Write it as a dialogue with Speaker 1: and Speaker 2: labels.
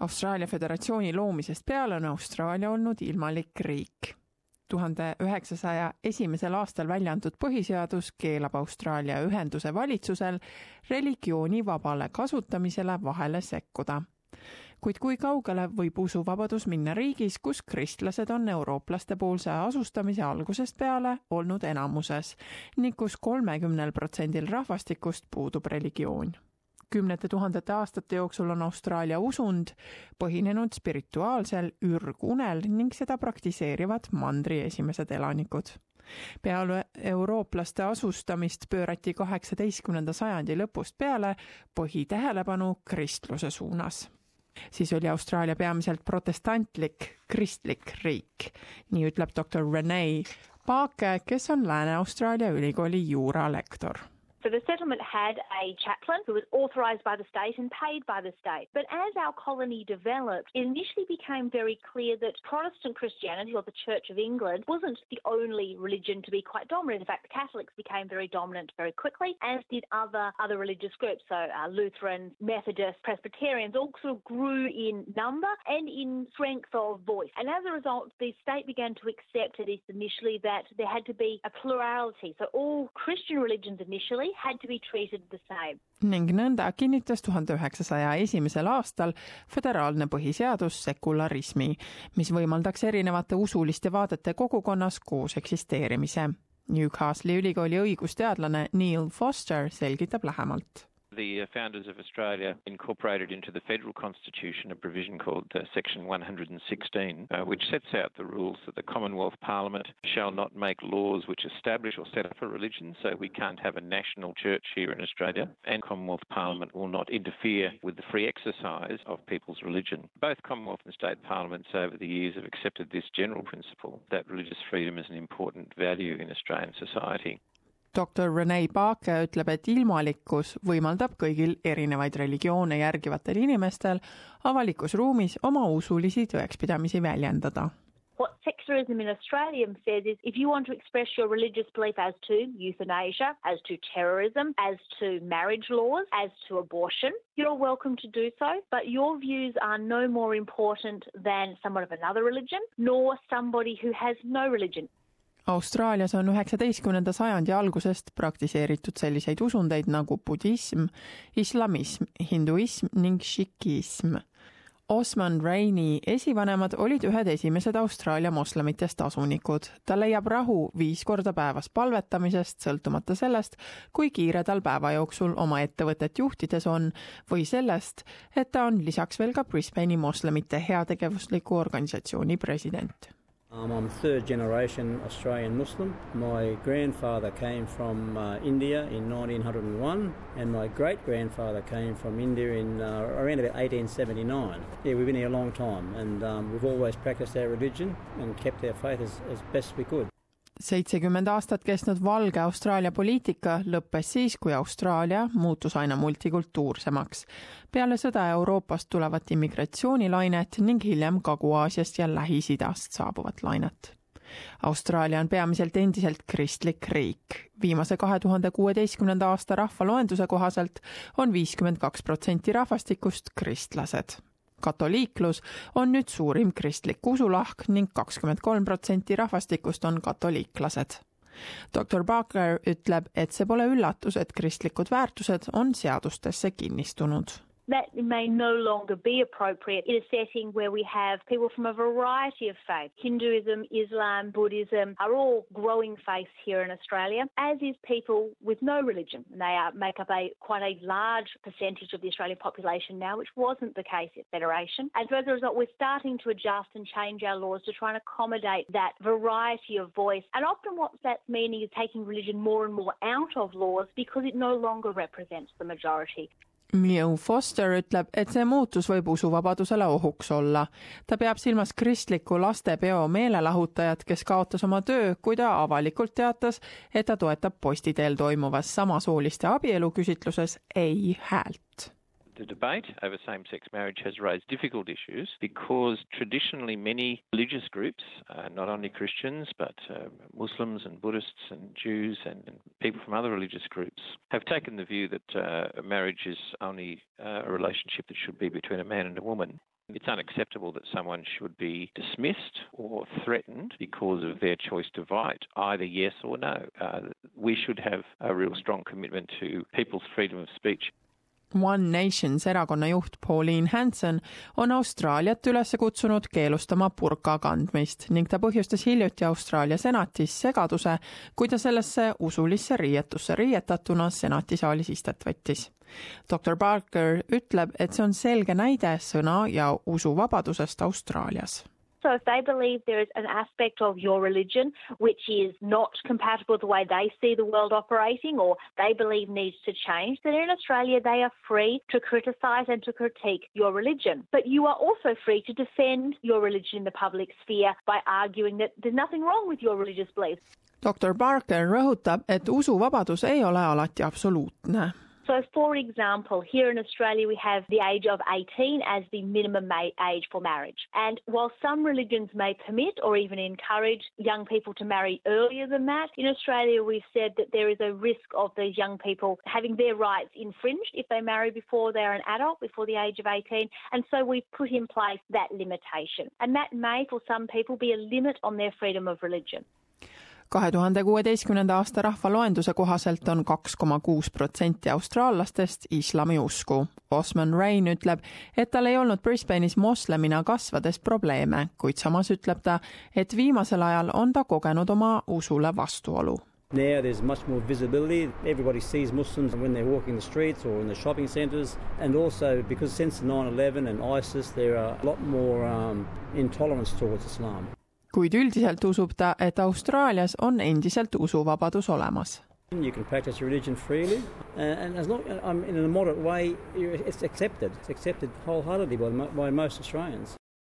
Speaker 1: Austraalia Föderatsiooni loomisest peale on Austraalia olnud ilmalik riik. tuhande üheksasaja esimesel aastal välja antud põhiseadus keelab Austraalia ühenduse valitsusel religiooni vabale kasutamisele vahele sekkuda kuid kui kaugele võib usuvabadus minna riigis, kus kristlased on eurooplaste poolse asustamise algusest peale olnud enamuses ning kus kolmekümnel protsendil rahvastikust puudub religioon kümnete tuhandete aastate jooksul on Austraalia usund põhinenud spirituaalsel ürgunel ning seda praktiseerivad mandri esimesed elanikud. peale eurooplaste asustamist pöörati kaheksateistkümnenda sajandi lõpust peale põhitähelepanu kristluse suunas. Siis oli Austraalia peamiselt protestantlik kristlik riik, nii ütleb doktor Rene Paake, kes on Lääne-Austraalia ülikooli juuralektor
Speaker 2: So the settlement had a chaplain who was authorised by the state and paid by the state. But as our colony developed, it initially became very clear that Protestant Christianity or the Church of England wasn't the only religion to be quite dominant. In fact, the Catholics became very dominant very quickly, as did other other religious groups. So uh, Lutherans, Methodists, Presbyterians all sort of grew in number and in strength of voice. And as a result, the state began to accept, at least initially, that there had to be a plurality. So all Christian religions initially had to be treated the same.
Speaker 1: ning nõnda kinnitas tuhande üheksasaja esimesel aastal föderaalne põhiseadus sekularismi, mis võimaldaks erinevate usuliste vaadete kogukonnas koos eksisteerimise. Newcastli ülikooli õigusteadlane Neil Foster selgitab lähemalt
Speaker 3: The founders of Australia incorporated into the federal constitution a provision called uh, Section 116, uh, which sets out the rules that the Commonwealth Parliament shall not make laws which establish or set up a religion. So we can't have a national church here in Australia, and Commonwealth Parliament will not interfere with the free exercise of people's religion. Both Commonwealth and state parliaments over the years have accepted this general principle that religious freedom is an important value in Australian society.
Speaker 1: Doktor Rene Paake ütleb, et ilmalikkus võimaldab kõigil erinevaid religioone järgivatel inimestel avalikus ruumis oma usulisi tõekspidamisi väljendada
Speaker 2: what secularism in Australia says is if you want to express your religious belief as to euthanasia, as to terrorism, as to marriage laws, as to abortion, you're welcome to do so, but your views are no more important than someone of another religion, nor somebody who has no religion.
Speaker 1: Austraalias on üheksateistkümnenda sajandi algusest praktiseeritud selliseid usundeid nagu budism, islamism, hinduism ning šikism. Osman Raini esivanemad olid ühed esimesed Austraalia moslemitest asunikud. ta leiab rahu viis korda päevas palvetamisest, sõltumata sellest, kui kiire tal päeva jooksul oma ettevõtet juhtides on või sellest, et ta on lisaks veel ka Brisbane'i moslemite heategevusliku organisatsiooni president
Speaker 4: Um, I'm third generation Australian Muslim. My grandfather came from uh, India in 1901, and my great grandfather came from India in uh, around about 1879. Yeah, we've been here a long time, and um, we've always practiced our religion and kept our faith as, as best we could.
Speaker 1: Seitsekümmend aastat kestnud valge Austraalia poliitika lõppes siis, kui Austraalia muutus aina multikultuursemaks. peale sõda Euroopast tulevat immigratsioonilainet ning hiljem Kagu-Aasiast ja Lähis-Idast saabuvat lainet. Austraalia on peamiselt endiselt kristlik riik. viimase kahe tuhande kuueteistkümnenda aasta rahvaloenduse kohaselt on viiskümmend kaks protsenti rahvastikust kristlased katoliiklus on nüüd suurim kristlik usulahk ning kakskümmend kolm protsenti rahvastikust on katoliiklased. doktor Barker ütleb, et see pole üllatus, et kristlikud väärtused on seadustesse kinnistunud
Speaker 2: that may no longer be appropriate in a setting where we have people from a variety of faiths. Hinduism, Islam, Buddhism are all growing faiths here in Australia, as is people with no religion. And they are, make up a quite a large percentage of the Australian population now, which wasn't the case at Federation. And so as a result, we're starting to adjust and change our laws to try and accommodate that variety of voice. And often what that's meaning is taking religion more and more out of laws because it no longer represents the majority.
Speaker 1: Mew Foster ütleb, et see muutus võib usuvabadusele ohuks olla. ta peab silmas kristliku lastepeo meelelahutajat, kes kaotas oma töö, kui ta avalikult teatas, et ta toetab posti teel toimuvas samasooliste abielu küsitluses ei häält
Speaker 3: The debate over same sex marriage has raised difficult issues because traditionally many religious groups, uh, not only Christians but uh, Muslims and Buddhists and Jews and, and, people from other religious groups, have taken the view that uh, marriage is only uh, a relationship that should be between a man and a woman. It's unacceptable that someone should be dismissed or threatened because of their choice to vote, either yes or no. Uh, we should have a real strong commitment to people's freedom of speech.
Speaker 1: One Nations erakonna juht Pauline Hanson on Austraaliat üles kutsunud keelustama burka kandmist ning ta põhjustas hiljuti Austraalia senatis segaduse, kui ta sellesse usulisse riietusse riietatuna senatisaalis istet võttis. doktor Barker ütleb, et see on selge näide sõna- ja usuvabadusest Austraalias
Speaker 2: So if they believe there is an aspect of your religion which is not compatible with the way they see the world operating or they believe needs to change, then in Australia they are free to criticise and to critique your religion. But you are also free to defend your religion in the public sphere by arguing that there's nothing wrong with your religious beliefs.
Speaker 1: doktor Barker rõhutab, et usuvabadus ei ole alati absoluutne
Speaker 2: So, for example, here in Australia, we have the age of 18 as the minimum age for marriage. And while some religions may permit or even encourage young people to marry earlier than that, in Australia, we've said that there is a risk of these young people having their rights infringed if they marry before they're an adult, before the age of 18. And so we've put in place that limitation. And that may, for some people, be a limit on their freedom of religion.
Speaker 1: Kahe tuhande kuueteistkümnenda aasta rahvaloenduse kohaselt on kaks koma kuus protsenti austraallastest islamiusku. Osman Rain ütleb, et tal ei olnud Brisbane'is moslemina kasvades probleeme, kuid samas ütleb ta, et viimasel ajal on ta kogenud oma usule vastuolu
Speaker 4: Now there's much more visibility. Everybody sees Muslims when they're walking the streets or in the shopping centres. And also because since 9 11 and ISIS, there are a lot more um, intolerance towards Islam.
Speaker 1: Kuid üldiselt usub ta, et Austraalias on endiselt usuvabadus olemas.
Speaker 4: You can practice religion freely, and as long um, in a moderate way, it's accepted. It's accepted wholeheartedly by, by most Australians.